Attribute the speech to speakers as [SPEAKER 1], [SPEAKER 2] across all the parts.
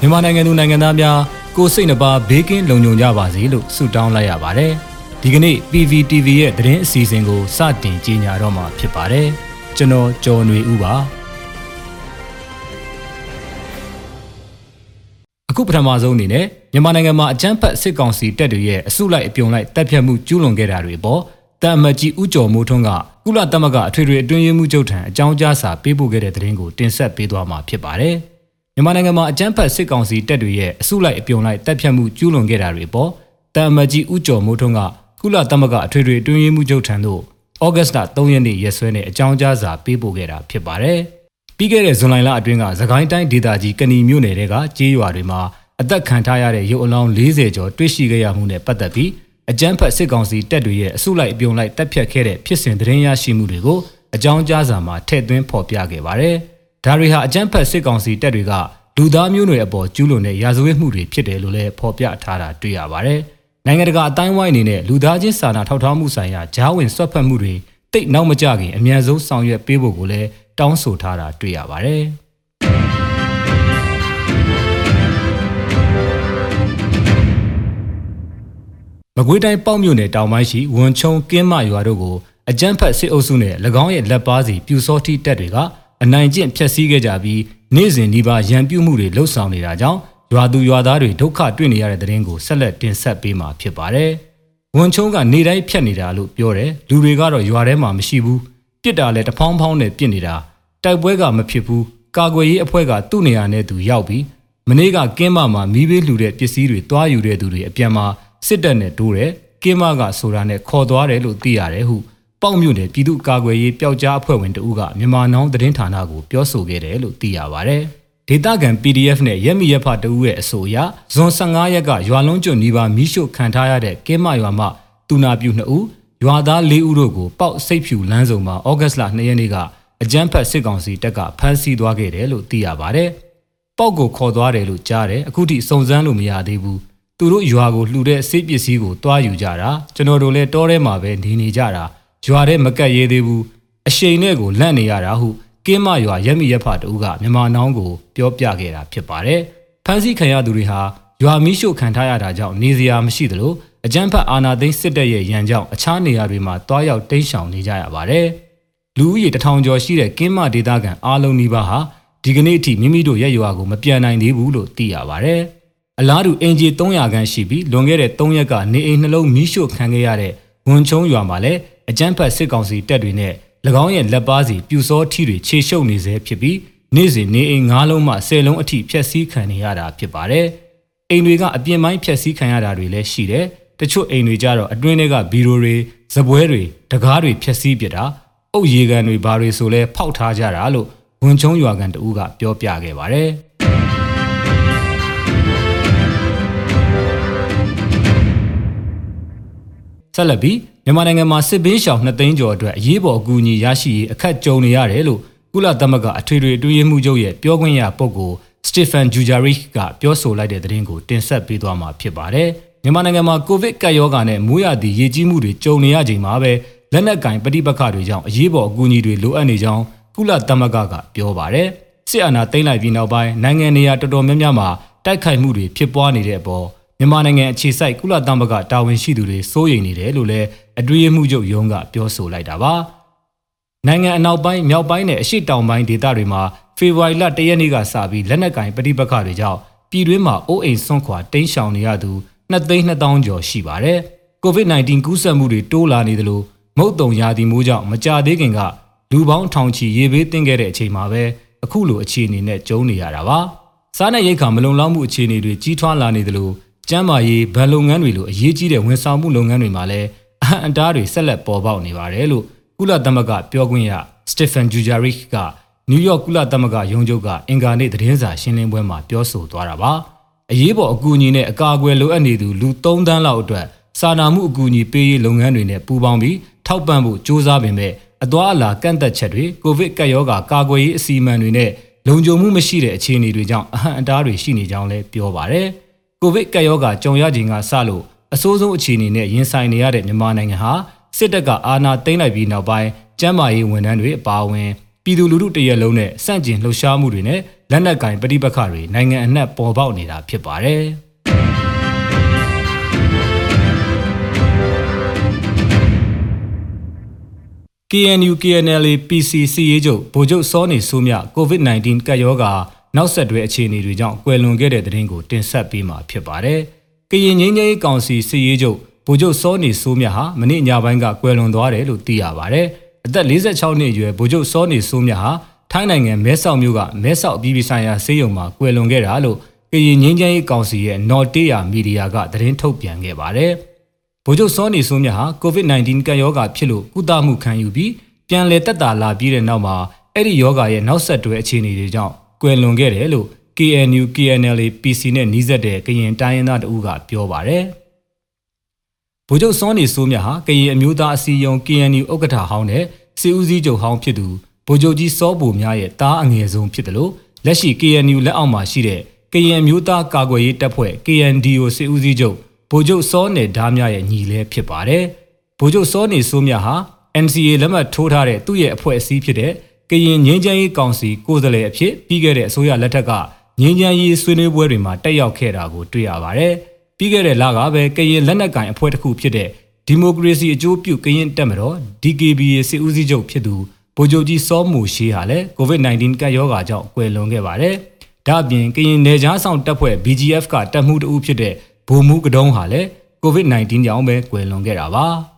[SPEAKER 1] မြန်မာနိုင်ငံသူနိုင်ငံသားများကိုယ်စိတ်နှပါဘေးကင်းလုံခြုံကြပါစေလို့ဆုတောင်းလိုက်ရပါတယ်။ဒီကနေ့ PVTV ရဲ့သတင်းအစီအစဉ်ကိုစတင်ကြီးညာတော့မှာဖြစ်ပါတယ်။ကျွန်တော်ကျော်နေဦးပါ။အခုပထမဆုံးအနေနဲ့မြန်မာနိုင်ငံမှာအကြမ်းဖက်စစ်ကောင်စီတပ်တွေရဲ့အစုလိုက်အပြုံလိုက်တပ်ဖြတ်မှုကျူးလွန်ခဲ့တာတွေပေါ် တမ်မတ်ကြီးဦးကျော်မိုးထွန်းကကုလသမဂ္ဂအထွေထွေအတွင်းရေးမှူးချုပ်ထံအကြောင်းကြားစာပေးပို့ခဲ့တဲ့သတင်းကိုတင်ဆက်ပေးသွားမှာဖြစ်ပါတယ်။မြန်မာနိုင်ငံမှာအကြမ်းဖက်စစ်ကောင်စီတပ်တွေရဲ့အစုလိုက်အပြုံလိုက်တပ်ဖြတ်မှုကျူးလွန်ခဲ့တာတွေပေါ်တမ်မတ်ကြီးဦးကျော်မိုးထွန်းကကုလသမဂ္ဂအထွေထွေအတွင်းရေးမှူးချုပ်ထံသို့ဩဂတ်စ်လ3ရက်နေ့ရက်စွဲနဲ့အကြောင်းကြားစာပေးပို့ခဲ့တာဖြစ်ပါတယ်။ပြီးခဲ့တဲ့ဇွန်လလအတွင်းကသခိုင်းတိုင်းဒေသကြီးကဏီမြို့နယ်တဲကကြေးရွာတွေမှာအသက်ခံထားရတဲ့ရုပ်အလောင်း40ကျော်တွေ့ရှိခဲ့ရမှုနဲ့ပတ်သက်ပြီး အကြမ်းဖက်စစ်ကောင်စီတပ်တွေရဲ့အစုလိုက်အပြုံလိုက်တပ်ဖြတ်ခဲ့တဲ့ဖြစ်စဉ်သတင်းရရှိမှုတွေကိုအကြောင်းကြားစာမှာထည့်သွင်းဖော်ပြခဲ့ပါတယ်။ဒါတွေဟာအကြမ်းဖက်စစ်ကောင်စီတပ်တွေကလူသားမျိုးနွယ်အပေါ်ကျူးလွန်တဲ့ရာဇဝတ်မှုတွေဖြစ်တယ်လို့လည်းဖော်ပြထားတာတွေ့ရပါတယ်။နိုင်ငံတကာအတိုင်းဝိုင်းအနေနဲ့လူသားချင်းစာနာထောက်ထားမှုဆိုင်ရာဂျားဝင်ဆွတ်ဖက်မှုတွေတိတ်နောက်မကြခင်အမြန်ဆုံးဆောင်ရွက်ပေးဖို့ကိုလည်းတောင်းဆိုထားတာတွေ့ရပါတယ်။ ကွေးတိုင်းပေါ့မြို့နယ်တောင်ပိုင်းရှိဝန်ချုံကင်းမရွာတို့ကိုအကြမ်းဖက်စစ်အုပ်စုနဲ့၎င်းရဲ့လက်ပါစီပြူစောတိတပ်တွေကအနိုင်ကျင့်ဖျက်ဆီးခဲ့ကြပြီးနေ့စဉ်ဒီပါရန်ပြုမှုတွေလှုပ်ဆောင်နေတာကြောင့်ရွာသူရွာသားတွေဒုက္ခတွေ့နေရတဲ့တဲ့ရင်ကိုဆက်လက်တင်ဆက်ပေးမှာဖြစ်ပါတယ်။ဝန်ချုံကနေတိုင်းဖြတ်နေတာလို့ပြောတယ်။လူတွေကတော့ရွာထဲမှာမရှိဘူး။ပြစ်တာလည်းတဖောင်းဖောင်းနဲ့ပြစ်နေတာ။တိုက်ပွဲကမဖြစ်ဘူး။ကာကွယ်ရေးအဖွဲ့ကသူ့နေရာနဲ့သူရောက်ပြီးမနေ့ကကင်းမမှာမီးဘေးလှူတဲ့ပစ္စည်းတွေတွားယူတဲ့သူတွေအပြန်မှာ စစ်တပ်နဲ့တိုးတယ်ကင်းမကဆိုတာနဲ့ခေါ်သွားတယ်လို့သိရတယ်ဟုပေါက်မြို့နယ်ပြည်သူ့ကာကွယ်ရေးပျောက်ကြားအဖွဲ့ဝင်တဦးကမြန်မာနောင်သတင်းဌာနကိုပြောဆိုခဲ့တယ်လို့သိရပါဗျ။ဒေတာကန် PDF နဲ့ရက်မီရက်ဖတဦးရဲ့အဆိုအရဇွန်15ရက်ကရွာလုံးကျွနီးပါမီးရှို့ခံထားရတဲ့ကင်းမရွာမှတူနာပြူ2ဦးရွာသား4ဦးတို့ကိုပေါက်စိတ်ဖြူလမ်းစုံမှာဩဂတ်စ်လ2ရက်နေ့ကအကြမ်းဖက်စစ်ကောင်စီတပ်ကဖမ်းဆီးသွားခဲ့တယ်လို့သိရပါဗျ။ပေါက်ကိုခေါ်သွားတယ်လို့ကြားတယ်အခုထိစုံစမ်းလို့မရသေးဘူး။ သူတို့ရွာကိုလှူတဲ့စိတ်ပစ္စည်းကိုတွားယူကြတာကျွန်တော်တို့လည်းတောထဲမှာပဲနေနေကြတာရွာထဲမကက်ရဲသေးဘူးအရှိန်နဲ့ကိုလန့်နေရတာဟုကင်းမရွာရက်မိရက်ဖတူကမြန်မာနောင်းကိုပြောပြခဲ့တာဖြစ်ပါတယ်ဖမ်းဆီးခံရသူတွေဟာရွာမီးရှို့ခံထားရတာကြောင့်နေစရာမရှိသလိုအကြမ်းဖက်အာဏာသိမ်းစစ်တပ်ရဲ့ရန်ကြောင့်အခြားနေရာတွေမှာတွားရောက်တိမ်းရှောင်နေကြရပါတယ်လူဦးရေတထောင်ကျော်ရှိတဲ့ကင်းမဒေသခံအားလုံးနီးပါးဟာဒီကနေ့အထိမိမိတို့ရဲ့ရွာကိုမပြန်နိုင်သေးဘူးလို့သိရပါတယ်။ အလားတူအင်ဂျီ300ခန်းရှိပြီးလွန်ခဲ့တဲ့3ရက်ကနေအိမ်နှလုံးမီးရှို့ခံခဲ့ရတဲ့ဝန်ချုံရွာမှာလည်းအကြမ်းဖက်စစ်ကောင်စီတပ်တွေနဲ့၎င်းရဲ့လက်ပါစီပြူစောထီတွေခြေရှုပ်နေစေဖြစ်ပြီးနေ့စဉ်နေအိမ်၅လုံးမှ10လုံးအထိဖျက်ဆီးခံနေရတာဖြစ်ပါတယ်။အိမ်တွေကအပြင်ပိုင်းဖျက်ဆီးခံရတာတွေလည်းရှိတယ်။တချို့အိမ်တွေကြတော့အတွင်းထဲကဘီရိုတွေဇပွဲတွေတကားတွေဖျက်ဆီးပစ်တာအုပ်ရေကန်တွေဘာတွေဆိုလဲဖောက်ထားကြတာလို့ဝန်ချုံရွာကန်တဦးကပြောပြခဲ့ပါတယ်။ ဆက်လက်ပြီးမြန်မာနိုင်ငံမှာစစ်ဘေးရှောင်2သိန်းကျော်အတွက်အရေးပေါ်အကူအညီရရှိရေးအခက်ကြုံနေရတယ်လို့ကုလသမဂ္ဂအထွေထွေအတွင်းရေးမှူးချုပ်ရဲ့ပြောခွင့်ရပုဂ္ဂိုလ်စတီဖန်ဂျူဂျာရစ်ကပြောဆိုလိုက်တဲ့သတင်းကိုတင်ဆက်ပေးသွားမှာဖြစ်ပါတယ်။မြန်မာနိုင်ငံမှာကိုဗစ်ကပ်ရောဂါနဲ့မိုးရသည့်ရေကြီးမှုတွေကြုံနေရချိန်မှာပဲလက်နက်ကင်ပဋိပက္ခတွေကြောင့်အရေးပေါ်အကူအညီတွေလိုအပ်နေကြောင်းကုလသမဂ္ဂကပြောပါတယ်။စစ်အာဏာသိမ်းလိုက်ပြီးနောက်ပိုင်းနိုင်ငံနေရာတော်တော်များများမှာတိုက်ခိုက်မှုတွေဖြစ်ပွားနေတဲ့အပေါ် မြန်မာနိုင်ငံအခြေစိုက်ကုလသမဂ္ဂတာဝန်ရှိသူတွေစိုးရိမ်နေတယ်လို့လည်းအတွေ့အမှုချုပ်ရုံးကပြောဆိုလိုက်တာပါနိုင်ငံအနောက်ပိုင်းမြောက်ပိုင်းနဲ့အရှေ့တောင်ပိုင်းဒေသတွေမှာဖေဖော်ဝါရီလ၁ရက်နေ့ကစပြီးလက်နက်ကင်ပဋိပက္ခတွေကြောင့်ပြည်တွင်းမှာအိုးအိမ်ဆွန့်ခွာတိမ်းရှောင်နေရသူ2,200ကျော်ရှိပါတယ်။ COVID-19 ကူးစက်မှုတွေတိုးလာနေသလိုမုတ်တုံရာသီမိုးကြောင့်မကြသေးခင်ကလူပေါင်းထောင်ချီရေဘေးတင်ခဲ့တဲ့အချိန်မှာပဲအခုလိုအခြေအနေနဲ့ကြုံနေရတာပါ။စားနပ်ရိက္ခာမလုံလောက်မှုအခြေအနေတွေကြီးထွားလာနေသလို ကျန်းမာရေးဗန်လုပ်ငန်းတွေလိုအရေးကြီးတဲ့ဝန်ဆောင်မှုလုပ်ငန်းတွေမှာလည်းအဟံအတားတွေဆက်လက်ပေါ်ပေါက်နေပါတယ်လို့ကုလသမဂ္ဂပြောခွင့်ရစတီဖန်ဂျူဂျာရစ်ကနယူးယောက်ကုလသမဂ္ဂရုံးချုပ်ကအင်္ဂါနေ့သတင်းစာရှင်းလင်းပွဲမှာပြောဆိုသွားတာပါအရေးပေါ်အကူအညီနဲ့အကာအကွယ်လိုအပ်နေသူလူ3သန်းလောက်အတွက်စာနာမှုအကူအညီပေးရေးလုပ်ငန်းတွေနဲ့ပူးပေါင်းပြီးထောက်ပံ့ဖို့စ조사ပင်မဲ့အသွာအလာကန့်သက်ချက်တွေကိုဗစ်ကပ်ရောဂါကာကွယ်ရေးအစီအမံတွေနဲ့လုံခြုံမှုမရှိတဲ့အခြေအနေတွေကြောင့်အဟံအတားတွေရှိနေကြောင်းလည်းပြောပါရယ်။ ကိုဗစ်ကပ်ရောဂါကြုံရခြင်းကစလို့အဆိုးဆုံးအခြေအနေနဲ့ရင်ဆိုင်နေရတဲ့မြန်မာနိုင်ငံဟာစစ်တပ်ကအာဏာသိမ်းလိုက်ပြီးနောက်ပိုင်းကျန်းမာရေးဝန်ထမ်းတွေအပါအဝင်ပြည်သူလူထုတရက်လုံးနဲ့စန့်ကျင်လှုပ်ရှားမှုတွေနဲ့လက်နက်ကင်ပဋိပက္ခတွေနိုင်ငံအနှံ့ပေါ်ပေါက်နေတာဖြစ်ပါတယ်။ KNU KNLA PC စီရေးချုပ်ဗိုလ်ချုပ်စောနေစိုးမြ COVID-19 ကပ်ရောဂါ နောက်ဆက်တွဲအခြေအနေတွေကြောင့်ကွယ်လွန်ခဲ့တဲ့တဲ့တင်ကိုတင်ဆက်ပေးမှာဖြစ်ပါတယ်။ကရင်ငင်းငယ်ကောင်စီစီရေးချုပ်ဗိုလ်ချုပ်စောနေစိုးမြဟာမနေ့ညပိုင်းကကွယ်လွန်သွားတယ်လို့သိရပါတယ်။အသက်46နှစ်အရွယ်ဗိုလ်ချုပ်စောနေစိုးမြဟာထိုင်းနိုင်ငံမဲဆောက်မြို့ကမဲဆောက်ပြည်ပြည်ဆိုင်ရာဆေးရုံမှာကွယ်လွန်ခဲ့တာလို့ကရင်ငင်းငယ်ကောင်စီရဲ့ North Tier Media ကသတင်းထုတ်ပြန်ခဲ့ပါတယ်။ဗိုလ်ချုပ်စောနေစိုးမြဟာ COVID-19 ကပ်ရောဂါဖြစ်လို့ကုသမှုခံယူပြီးပြန်လည်တက်တာလာပြီးတဲ့နောက်မှာအဲ့ဒီရောဂါရဲ့နောက်ဆက်တွဲအခြေအနေတွေကြောင့် ကွယ်လွန်ခဲ့တယ်လို့ KNU KNLA PC နဲ့နှီးစပ်တဲ့ကရင်တိုင်းရင်းသားတဦးကပြောပါတယ်။ဗိုလ်ချုပ်စောနေစိုးမြဟာကရင်အမျိုးသားအစည်းအရုံး KNU ဥက္ကဋ္ဌဟောင်းနဲ့စီဦးစီးချုပ်ဟောင်းဖြစ်သူဗိုလ်ချုပ်ကြီးစောဘိုများရဲ့တားအငယ်ဆုံးဖြစ်တယ်လို့လက်ရှိ KNU လက်အောက်မှာရှိတဲ့ကရင်အမျိုးသားကာကွယ်ရေးတပ်ဖွဲ့ KNDO စီဦးစီးချုပ်ဗိုလ်ချုပ်စောနေဓာမြရဲ့ညီလဲဖြစ်ပါတယ်။ဗိုလ်ချုပ်စောနေစိုးမြဟာ NCA လက်မှတ်ထိုးထားတဲ့သူ့ရဲ့အဖွဲ့အစည်းဖြစ်တဲ့ ကရင်ငင်းချမ်းရေးကောင်စီကိုယ်စားလှယ်အဖြစ်ပြီးခဲ့တဲ့အစိုးရလက်ထက်ကငင်းချမ်းရေးဆွေးနွေးပွဲတွေမှာတက်ရောက်ခဲ့တာကိုတွေ့ရပါတယ်။ပြီးခဲ့တဲ့လကပဲကရင်လက်နက်ကင်အဖွဲ့တစ်ခုဖြစ်တဲ့ဒီမိုကရေစီအကျိုးပြုကရင်တက်မတော် DKBA စစ်ဦးစီးချုပ်ဖြစ်သူဗိုလ်ချုပ်ကြီးစောမူရှိဟာလည်း COVID-19 ကပ်ရောဂါကြောင့်ကွယ်လွန်ခဲ့ပါတယ်။ဒါ့အပြင်ကရင်နယ်ခြားဆောင်တပ်ဖွဲ့ BGF ကတပ်မှုတဦးဖြစ်တဲ့ဗိုလ်မှူးကတုံးဟာလည်း COVID-19 ကြောင့်ပဲကွယ်လွန်ခဲ့တာပါ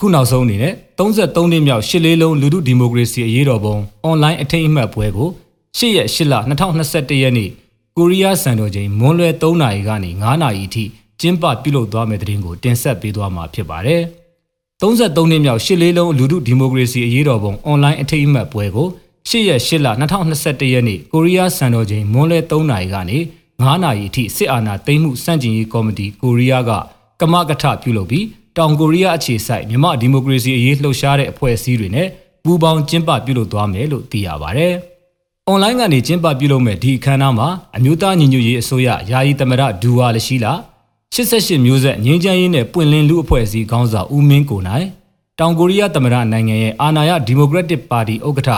[SPEAKER 1] အခုနောက်ဆုံးအနေနဲ့33နှစ်မြောက်ရှစ်လေးလုံးလူထုဒီမိုကရေစီအရေးတော်ပုံအွန်လိုင်းအထိမ်းအမှတ်ပွဲကို8ရက်8လ2021ရက်နေ့ကိုရီးယားစံတော်ချိန်မွန်းလွဲ3နာရီကနေ9နာရီအထိကျင်းပပြုလုပ်သွားမယ့်တဲ့တင်ကိုတင်ဆက်ပေးသွားမှာဖြစ်ပါတယ်။33နှစ်မြောက်ရှစ်လေးလုံးလူထုဒီမိုကရေစီအရေးတော်ပုံအွန်လိုင်းအထိမ်းအမှတ်ပွဲကို8ရက်8လ2021ရက်နေ့ကိုရီးယားစံတော်ချိန်မွန်းလွဲ3နာရီကနေ9နာရီအထိစစ်အာဏာသိမ်းမှုစန့်ကျင်ရေးကော်မတီကိုရီးယားကကမကထပြုလုပ်ပြီး တောင်ကိုရီးယားအခြေစိုက်မြန်မာဒီမိုကရေစီအရေးလှုပ်ရှားတဲ့အဖွဲ့အစည်းတွေနဲ့ပူးပေါင်းကျင်းပပြုလုပ်သွားမယ်လို့သိရပါဗျ။အွန်လိုင်းကနေကျင်းပပြုလုပ်မဲ့ဒီအခမ်းအနားမှာအမျိုးသားညီညွတ်ရေးအစိုးရယာယီသမရဒူဝါလရှိလာ88မျိုးဆက်ငင်းချမ်းရေးနဲ့ပွင့်လင်းလူအဖွဲ့အစည်းခေါင်းဆောင်ဦးမင်းကိုနိုင်တောင်ကိုရီးယားသမရနိုင်ငံရဲ့အာဏာရဒီမိုကရက်တစ်ပါတီဥက္ကဋ္ဌ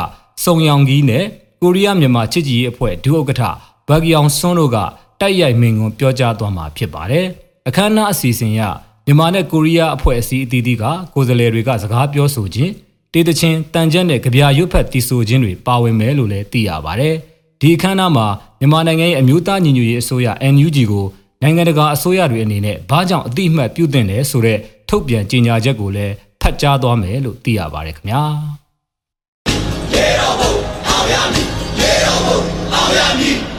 [SPEAKER 1] စုံယောင်ကြီးနဲ့ကိုရီးယားမြန်မာချစ်ကြည်ရေးအဖွဲ့ဒုဥက္ကဋ္ဌဘဂီယောင်ဆွန်းတို့ကတိုက်ရိုက်မင်ကွန်ပြောကြားသွားမှာဖြစ်ပါတယ်။အခမ်းအနားအစီအစဉ်ရ မြန်မာနဲ့ကိုရီးယားအဖွဲ့အစည်းအသီးသီးကကိုယ်စားလှယ်တွေကစကားပြောဆိုခြင်းတေးသချင်းတန်ကျက်နဲ့ကြပြရွတ်ဖက်တီဆိုခြင်းတွေပါဝင်မယ်လို့လည်းသိရပါဗျ။ဒီအခမ်းအနားမှာမြန်မာနိုင်ငံရဲ့အမျိုးသားညီညွတ်ရေးအစိုးရ NUG ကိုနိုင်ငံတကာအစိုးရတွေအနေနဲ့ဘာကြောင့်အတိအမှတ်ပြုတင်တယ်ဆိုတဲ့ထုတ်ပြန်ကြေညာချက်ကိုလည်းဖတ်ကြားသွားမယ်လို့သိရပါဗျခင်ဗျာ။ရေတော်ဘုံအောင်ရမည်ရေတော်ဘုံအောင်ရမည်